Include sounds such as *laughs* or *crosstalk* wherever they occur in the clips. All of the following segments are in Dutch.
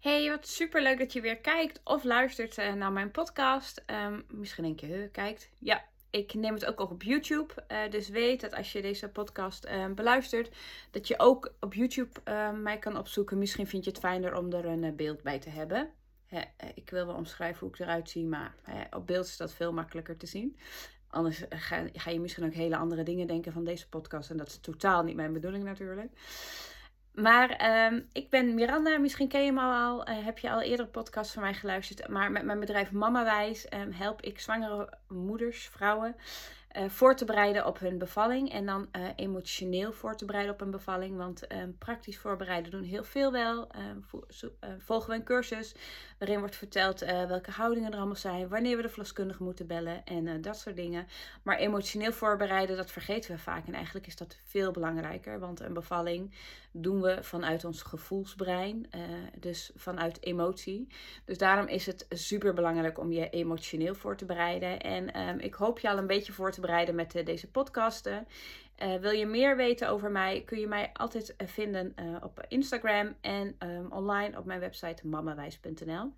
Hey, wat super leuk dat je weer kijkt of luistert uh, naar mijn podcast. Um, misschien denk je, kijkt. Ja, ik neem het ook op YouTube. Uh, dus weet dat als je deze podcast uh, beluistert, dat je ook op YouTube mij kan opzoeken. Misschien vind je het fijner om er een beeld bij te hebben. ik wil wel omschrijven hoe ik eruit zie, maar op beeld is dat veel makkelijker te zien. Anders ga, je misschien ook hele andere dingen denken van deze podcast. En dat is totaal niet mijn bedoeling natuurlijk. Maar um, ik ben Miranda, misschien ken je me al, uh, heb je al eerder een podcast van mij geluisterd. Maar met mijn bedrijf Mamawijs um, help ik zwangere moeders, vrouwen, uh, voor te bereiden op hun bevalling. En dan uh, emotioneel voor te bereiden op een bevalling. Want um, praktisch voorbereiden doen heel veel wel. Vo volgen we een cursus waarin wordt verteld welke houdingen er allemaal zijn. Wanneer we de verloskundige moeten bellen en dat soort dingen. Maar emotioneel voorbereiden, dat vergeten we vaak. En eigenlijk is dat veel belangrijker. Want een bevalling doen we vanuit ons gevoelsbrein, uh, dus vanuit emotie. Dus daarom is het super belangrijk om je emotioneel voor te bereiden. En um, ik hoop je al een beetje voor te bereiden met deze podcasten. Uh, wil je meer weten over mij, kun je mij altijd vinden op Instagram en um, online op mijn website mamawijs.nl.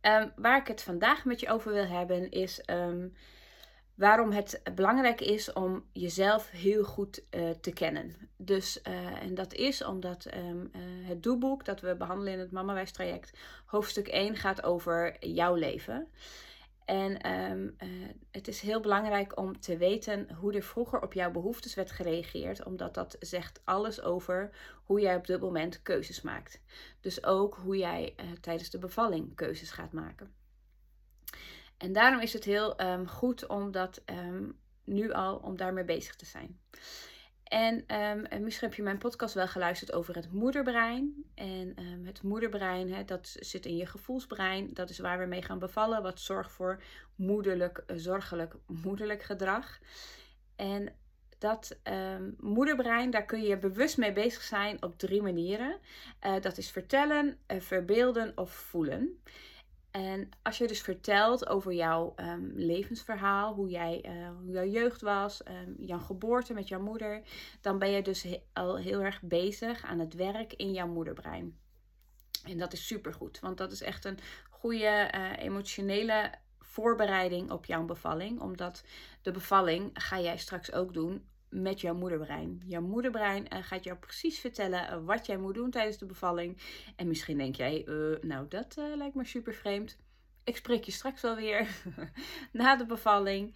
Ehm, waar ik het vandaag met je over wil hebben is waarom het belangrijk is om jezelf heel goed te kennen. Dus, en dat is omdat het doelboek dat we behandelen in het Mamawijs traject, hoofdstuk 1 gaat over jouw leven. En um, het is heel belangrijk om te weten hoe er vroeger op jouw behoeftes werd gereageerd, omdat dat zegt alles over hoe jij op dit moment keuzes maakt. Dus ook hoe jij tijdens de bevalling keuzes gaat maken. En daarom is het heel um, goed om dat um, nu al, om daarmee bezig te zijn. En um, misschien heb je mijn podcast wel geluisterd over het moederbrein. En het moederbrein, hè, dat zit in je gevoelsbrein. Dat is waar we mee gaan bevallen. Wat zorgt voor moederlijk, uh, zorgelijk moederlijk gedrag. En dat um, moederbrein, daar kun je bewust mee bezig zijn op drie manieren. Uh, dat is vertellen, verbeelden of voelen. En als je dus vertelt over jouw um, levensverhaal, hoe, jij, uh, hoe jouw jeugd was, um, jouw geboorte met jouw moeder, dan ben je dus al heel erg bezig aan het werk in jouw moederbrein. En dat is supergoed, want dat is echt een goede uh, emotionele voorbereiding op jouw bevalling. Omdat de bevalling ga jij straks ook doen met jouw moederbrein. Jouw moederbrein uh, gaat jou precies vertellen uh, wat jij moet doen tijdens de bevalling. En misschien denk jij, uh, nou dat lijkt me super vreemd. Ik spreek je straks wel weer *laughs* na de bevalling.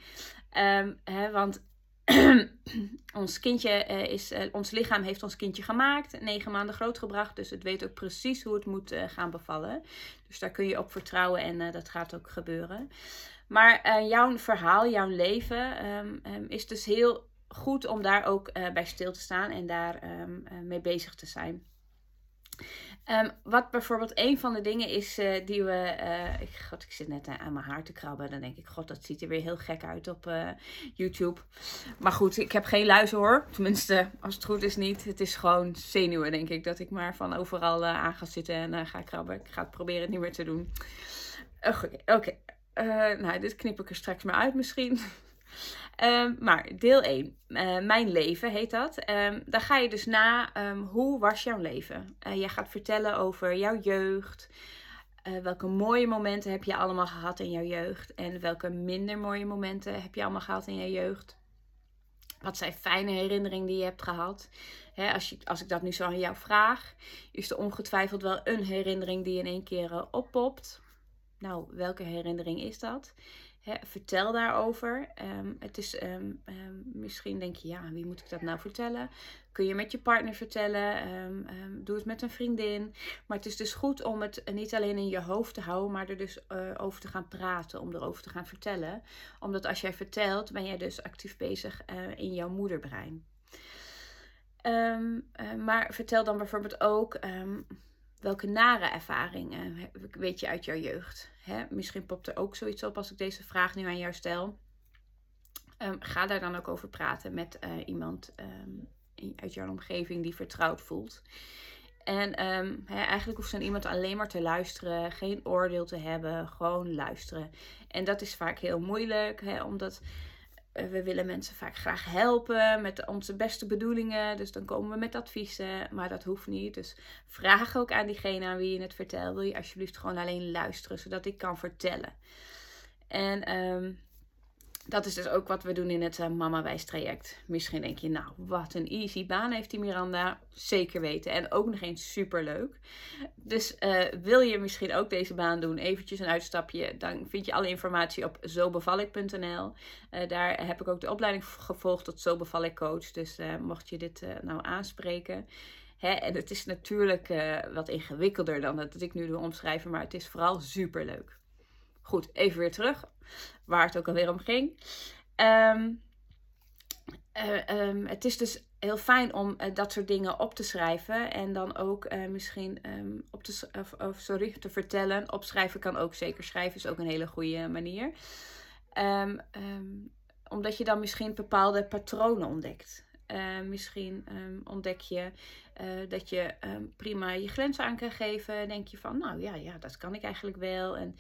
Um, hè, want *clears throat* ons kindje is, ons lichaam heeft ons kindje gemaakt, negen maanden grootgebracht. Dus het weet ook precies hoe het moet gaan bevallen. Dus daar kun je op vertrouwen en dat gaat ook gebeuren. Maar jouw verhaal, jouw leven um, um, is dus heel goed om daar ook uh, bij stil te staan en daar um, uh, mee bezig te zijn. Um, wat bijvoorbeeld een van de dingen is uh, die we. ik, God, ik zit net aan mijn haar te krabben. Dan denk ik, God, dat ziet er weer heel gek uit op YouTube. Maar goed, ik heb geen luizen hoor. Tenminste, als het goed is niet. Het is gewoon zenuwen, denk ik. Dat ik maar van overal aan ga zitten en ga krabben. Ik ga het proberen niet meer te doen. Oké, oké. nou, dit knip ik er straks maar uit misschien. Um, maar deel 1, uh, eh, mijn leven heet dat. Um, daar ga je dus na, um, hoe was jouw leven? Uh, je gaat vertellen over jouw jeugd. Uh, welke mooie momenten heb je allemaal gehad in jouw jeugd? En welke minder mooie momenten heb je allemaal gehad in jouw jeugd? Wat zijn fijne herinneringen die je hebt gehad? Als, je, als ik dat nu zo aan jou vraag, is er ongetwijfeld wel een herinnering die in één keer oppopt. Nou, welke herinnering is dat? Vertel daarover. Um, het is um, um, misschien denk je, ja, wie moet ik dat nou vertellen? Kun je met je partner vertellen? doe het met een vriendin. Maar het is dus goed om het niet alleen in je hoofd te houden, maar er dus uh, over te gaan praten, om erover te gaan vertellen. Omdat als jij vertelt, ben jij dus actief bezig uh, in jouw moederbrein. Uh, maar vertel dan bijvoorbeeld ook welke nare ervaringen weet je uit jouw jeugd? Hè? Misschien popt er ook zoiets op als ik deze vraag nu aan jou stel. Um, ga daar dan ook over praten met uh, iemand um, uit jouw omgeving die vertrouwd voelt. En um, hè, eigenlijk hoeft zo'n iemand alleen maar te luisteren, geen oordeel te hebben, gewoon luisteren. En dat is vaak heel moeilijk, omdat we willen mensen vaak graag helpen met onze beste bedoelingen. Dus dan komen we met adviezen, maar dat hoeft niet. Dus vraag ook aan diegene aan wie je het vertelt. Wil je alsjeblieft gewoon alleen luisteren, zodat ik kan vertellen. En um, dat is dus ook wat we doen in het uh, Mama Wijs traject. Misschien denk je, nou, wat een easy baan heeft die Miranda. Zeker weten. En ook nog eens super leuk. Dus uh, wil je misschien ook deze baan doen, eventjes een uitstapje, dan vind je alle informatie op zobevallik.nl. Uh, eh, daar heb ik ook de opleiding gevolgd tot Zo coach. Dus mocht je dit nou aanspreken. Hè, en het is natuurlijk wat ingewikkelder dan dat ik nu doe omschrijven, maar het is vooral super leuk. Goed, even weer terug waar het ook alweer om ging. Ehm, eh, ehm, het is dus heel fijn om uh, dat soort dingen op te schrijven en dan ook uh, misschien um, op te, of, of, sorry, te vertellen. Opschrijven kan ook zeker. Schrijven is ook een hele goede manier. omdat je dan misschien bepaalde patronen ontdekt. Misschien ontdek je dat je prima je grenzen aan kan geven. Denk je van, nou ja, ja, dat kan ik eigenlijk wel. En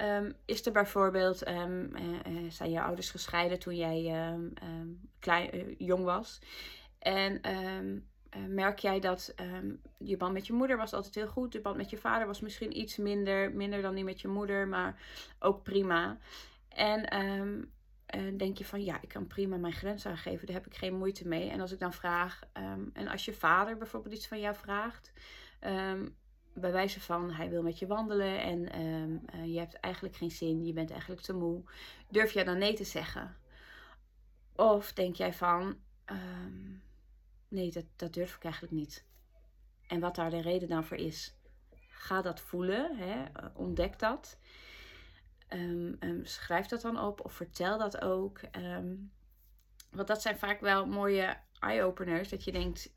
Um, is er bijvoorbeeld, uh, zijn je ouders gescheiden toen jij klein, jong was? En merk jij dat je band met je moeder was altijd heel goed. De band met je vader was misschien iets minder, minder dan die met je moeder, maar ook prima. En denk je van ja, ik kan prima mijn grens aangeven, daar heb ik geen moeite mee. En als ik dan vraag, en als je vader bijvoorbeeld iets van jou vraagt, bij wijze van hij wil met je wandelen en um, uh, je hebt eigenlijk geen zin, je bent eigenlijk te moe, durf jij dan nee te zeggen? Of denk jij van um, nee, dat, dat durf ik eigenlijk niet. En wat daar de reden dan voor is, ga dat voelen, hè? ontdek dat. Um, schrijf dat dan op of vertel dat ook. want dat zijn vaak wel mooie eye-openers. Dat je denkt,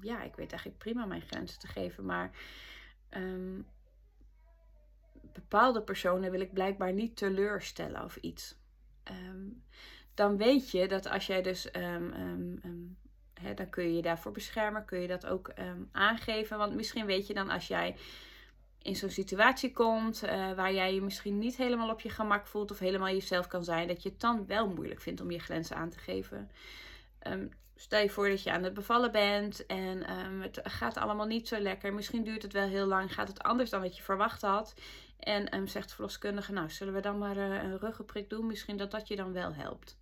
ja, ik weet eigenlijk prima mijn grenzen te geven, maar bepaalde personen wil ik blijkbaar niet teleurstellen of iets. Dan weet je dat als jij dus, dan kun je je daarvoor beschermen, kun je dat ook aangeven. Want misschien weet je dan als jij in zo'n situatie komt uh, waar jij je misschien niet helemaal op je gemak voelt of helemaal jezelf kan zijn, dat je het dan wel moeilijk vindt om je grenzen aan te geven. Um, Stel je voor dat je aan het bevallen bent en um, het gaat allemaal niet zo lekker. Misschien duurt het wel heel lang, gaat het anders dan wat je verwacht had. En um, zegt de verloskundige, nou zullen we dan maar uh, een ruggenprik doen? Misschien dat dat je dan wel helpt.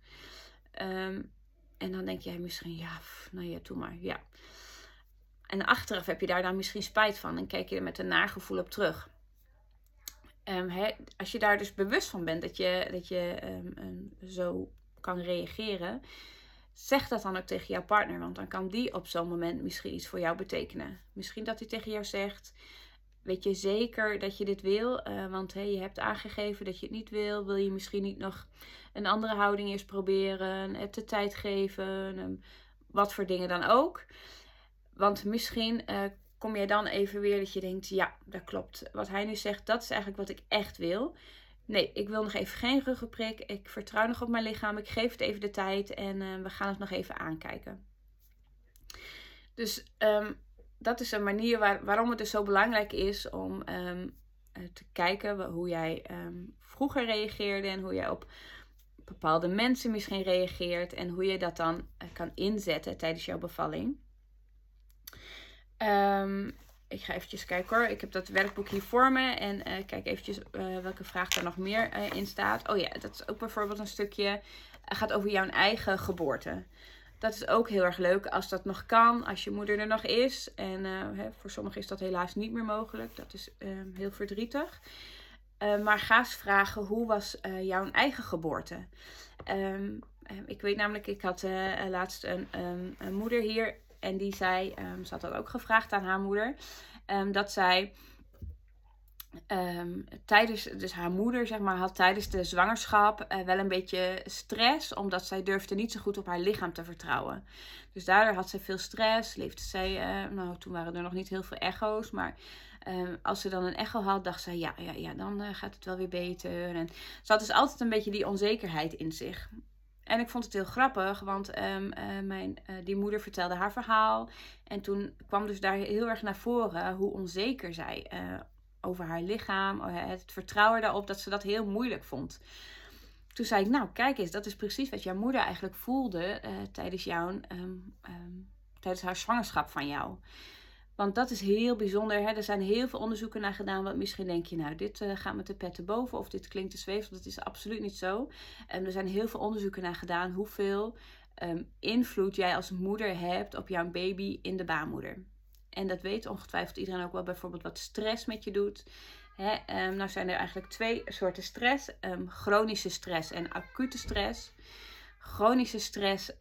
En dan denk jij misschien, ja, nou ja, doe maar, ja. En achteraf heb je daar dan misschien spijt van en kijk je er met een nagevoel op terug. He, als je daar dus bewust van bent dat je, dat je zo kan reageren, Zeg dat dan ook tegen jouw partner, want dan kan die op zo'n moment misschien iets voor jou betekenen. Misschien dat hij tegen jou zegt: Weet je zeker dat je dit wil? Uh, want hey, je hebt aangegeven dat je het niet wil. Wil je misschien niet nog een andere houding eerst proberen? Het de tijd geven? wat voor dingen dan ook. Want misschien uh, kom jij dan even weer dat je denkt: Ja, dat klopt. Wat hij nu zegt, dat is eigenlijk wat ik echt wil nee, ik wil nog even geen ruggenprik. Ik vertrouw nog op mijn lichaam. Ik geef het even de tijd en uh, we gaan het nog even aankijken. Dus um, dat is een manier waar, waarom het dus zo belangrijk is om um, te kijken hoe jij um, vroeger reageerde en hoe jij op bepaalde mensen misschien reageert en hoe je dat dan kan inzetten tijdens jouw bevalling. Um, ik ga eventjes kijken hoor. Ik heb dat werkboek hier voor me. En uh, kijk eventjes uh, welke vraag daar nog meer uh, in staat. Oh ja, dat is ook bijvoorbeeld een stukje. gaat over jouw eigen geboorte. Dat is ook heel erg leuk als dat nog kan. Als je moeder er nog is. En hè, voor sommigen is dat helaas niet meer mogelijk. Dat is ehm, heel verdrietig. maar ga eens vragen hoe was jouw eigen geboorte? Um, ik weet namelijk, ik had laatst een, een moeder hier en die zei, um, ze had dat ook gevraagd aan haar moeder, um, dat zij um, tijdens, dus haar moeder zeg maar, had tijdens de zwangerschap uh, wel een beetje stress, omdat zij durfde niet zo goed op haar lichaam te vertrouwen. Dus daardoor had zij veel stress, leefde zij, uh, nou toen waren er nog niet heel veel echo's, maar als ze dan een echo had, dacht zij, ja, ja, ja dan uh, gaat het wel weer beter. En ze had dus altijd een beetje die onzekerheid in zich. En ik vond het heel grappig, want um, uh, mijn, uh, die moeder vertelde haar verhaal. En toen kwam dus daar heel erg naar voren hoe onzeker zij uh, over haar lichaam, het vertrouwen daarop, dat ze dat heel moeilijk vond. toen zei ik, nou kijk eens, dat is precies wat jouw moeder eigenlijk voelde eh, tijdens, jouw, ehm, ehm, tijdens haar zwangerschap van jou. Want dat is heel bijzonder. Hè? Er zijn heel veel onderzoeken naar gedaan. Want misschien denk je, nou, dit uh, gaat met de pet boven. Of dit klinkt te zweef. Dat is absoluut niet zo. En er zijn heel veel onderzoeken naar gedaan. Hoeveel um, invloed jij als moeder hebt op jouw baby in de baarmoeder. En dat weet ongetwijfeld iedereen ook wel. Bijvoorbeeld wat stress met je doet. Hè? Um, nou zijn er eigenlijk twee soorten stress. Um, chronische stress en acute stress. Chronische stress,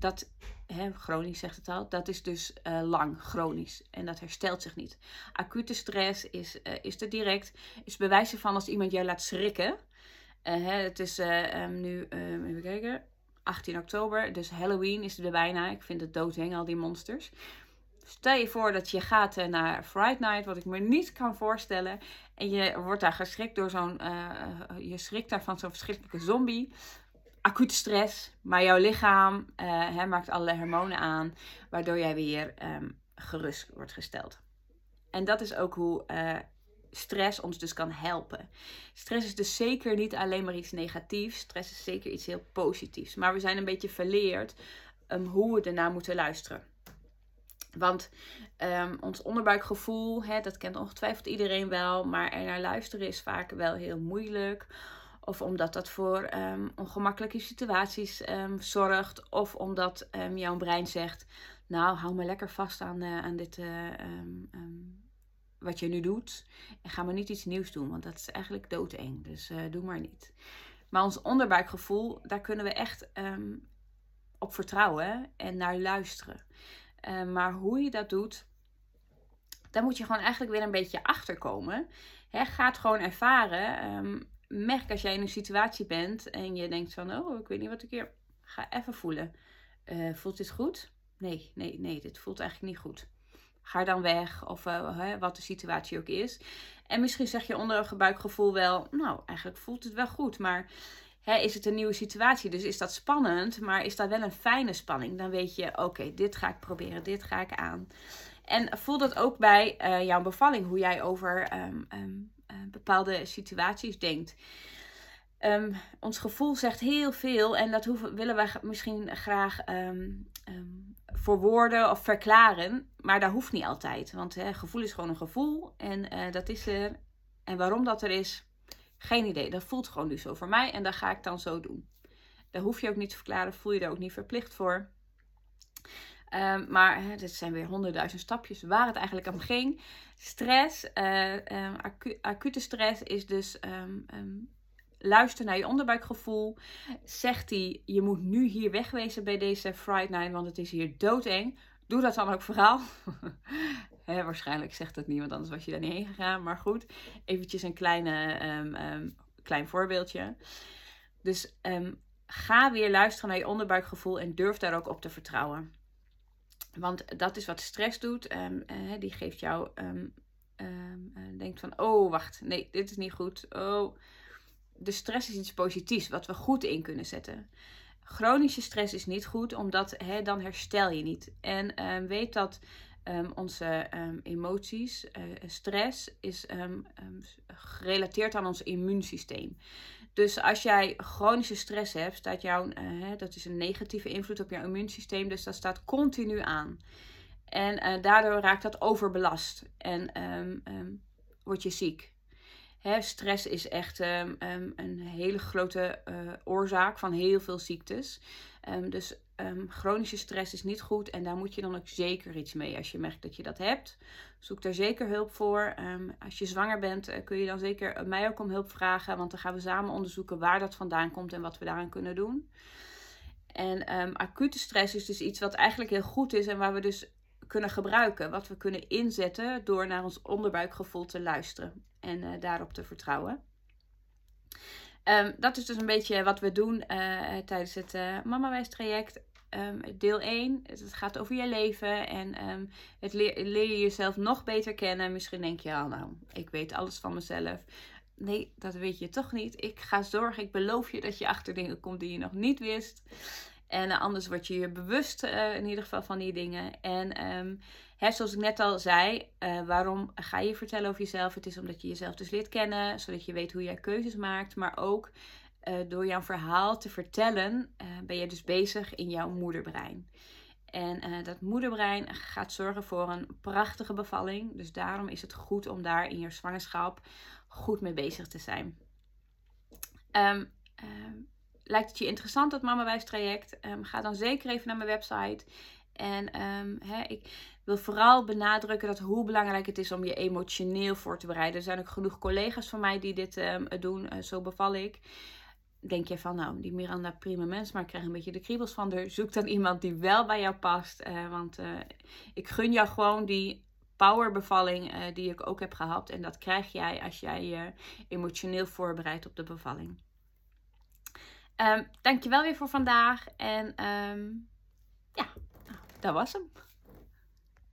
dat hè, chronisch zegt het al, dat is dus uh, lang, chronisch. En dat herstelt zich niet. Acute stress is, uh, is er direct, is bewijs van als iemand jou laat schrikken. Uh, hè, het is um, nu, um, even kijken, 18 oktober, dus Halloween is er bijna. Ik vind het doodeng, al die monsters. Stel je voor dat je gaat naar Fright Night, wat ik me niet kan voorstellen. En je wordt daar geschrikt door zo'n. je schrikt daar van zo'n verschrikkelijke zombie acute stress, maar jouw lichaam uh, maakt allerlei hormonen aan, waardoor jij weer um, gerust wordt gesteld. En dat is ook hoe uh, stress ons dus kan helpen. Stress is dus zeker niet alleen maar iets negatiefs. Stress is zeker iets heel positiefs. Maar we zijn een beetje verleerd um, hoe we ernaar moeten luisteren. Want um, ons onderbuikgevoel, dat kent ongetwijfeld iedereen wel, maar er naar luisteren is vaak wel heel moeilijk of omdat dat voor um, ongemakkelijke situaties um, zorgt. Of omdat um, jouw brein zegt: Nou, hou me lekker vast aan, uh, aan dit. Uh, wat je nu doet. En ga maar niet iets nieuws doen, want dat is eigenlijk doodeng. Dus uh, doe maar niet. Maar ons onderbuikgevoel, daar kunnen we echt op vertrouwen en naar luisteren. maar hoe je dat doet, daar moet je gewoon eigenlijk weer een beetje achter komen. He, ga het gewoon ervaren merk als jij in een situatie bent en je denkt van, oh, ik weet niet wat ik hier ga even voelen. Uh, voelt dit goed? Nee, nee, nee, dit voelt eigenlijk niet goed. Ga dan weg of uh, wat de situatie ook is. En misschien zeg je onder een buikgevoel wel, nou, eigenlijk voelt het wel goed, maar is het een nieuwe situatie? Dus is dat spannend, maar is dat wel een fijne spanning? Dan weet je, oké, dit ga ik proberen, dit ga ik aan. En voel dat ook bij uh, jouw bevalling, hoe jij over um, uh, bepaalde situaties denkt. Um, ons gevoel zegt heel veel en dat hoeven, willen wij misschien graag um, um, of verklaren, maar dat hoeft niet altijd. Want hè, gevoel is gewoon een gevoel en uh, dat is er. En waarom dat er is, geen idee. Dat voelt gewoon nu zo voor mij en dat ga ik dan zo doen. Daar hoef je ook niet te verklaren, voel je er ook niet verplicht voor. Um, maar hè, dit zijn weer honderdduizend stapjes waar het eigenlijk om ging. Stress, um, acu acute stress is dus um, luister naar je onderbuikgevoel. Zegt hij, je moet nu hier wegwezen bij deze Friday Night, want het is hier doodeng. Doe dat dan ook vooral. *laughs* Waarschijnlijk zegt dat niet, want anders was je daar niet heen gegaan. Maar goed, eventjes een kleine, klein voorbeeldje. Dus ga weer luisteren naar je onderbuikgevoel en durf daar ook op te vertrouwen. Want dat is wat stress doet. Um, uh, die geeft jou, um, um, denkt van, oh wacht, nee, dit is niet goed. Oh, de stress is iets positiefs, wat we goed in kunnen zetten. Chronische stress is niet goed, omdat dan herstel je niet. En weet dat onze emoties, uh, stress, is gerelateerd aan ons immuunsysteem. Dus als jij chronische stress hebt, staat jouw, uh, dat is een negatieve invloed op jouw immuunsysteem. Dus dat staat continu aan. En uh, daardoor raakt dat overbelast en um, um, word je ziek. Hè, stress is echt um, een hele grote uh, oorzaak van heel veel ziektes. dus chronische stress is niet goed en daar moet je dan ook zeker iets mee als je merkt dat je dat hebt. Zoek daar zeker hulp voor. Um, als je zwanger bent, uh, kun je dan zeker mij ook om hulp vragen. Want dan gaan we samen onderzoeken waar dat vandaan komt en wat we daaraan kunnen doen. En um, acute stress is dus iets wat eigenlijk heel goed is en waar we dus kunnen gebruiken. Wat we kunnen inzetten door naar ons onderbuikgevoel te luisteren en uh, daarop te vertrouwen. Dat is dus een beetje wat we doen tijdens het uh, Mama traject. Um, deel 1, het gaat over je leven en um, het leer, leer, je jezelf nog beter kennen. Misschien denk je, al, nou, ik weet alles van mezelf. Nee, dat weet je toch niet. Ik ga zorgen, ik beloof je dat je achter dingen komt die je nog niet wist. En uh, anders word je je bewust uh, in ieder geval van die dingen. En um, hè, zoals ik net al zei, uh, waarom ga je vertellen over jezelf? Het is omdat je jezelf dus leert kennen, zodat je weet hoe jij keuzes maakt. Maar ook door jouw verhaal te vertellen, ben je dus bezig in jouw moederbrein. En dat moederbrein gaat zorgen voor een prachtige bevalling. Dus daarom is het goed om daar in je zwangerschap goed mee bezig te zijn. Um, lijkt het je interessant, dat Mama traject? Um, ga dan zeker even naar mijn website. En ik wil vooral benadrukken dat hoe belangrijk het is om je emotioneel voor te bereiden. Er zijn ook genoeg collega's van mij die dit doen. Uh, zo beval ik. Denk je van, nou, die Miranda prima mens, maar ik krijg een beetje de kriebels van haar. Zoek dan iemand die wel bij jou past. Uh, want uh, ik gun jou gewoon die powerbevalling uh, die ik ook heb gehad. En dat krijg jij als jij je emotioneel voorbereidt op de bevalling. Um, dankjewel weer voor vandaag. En um, ja, nou, dat was hem.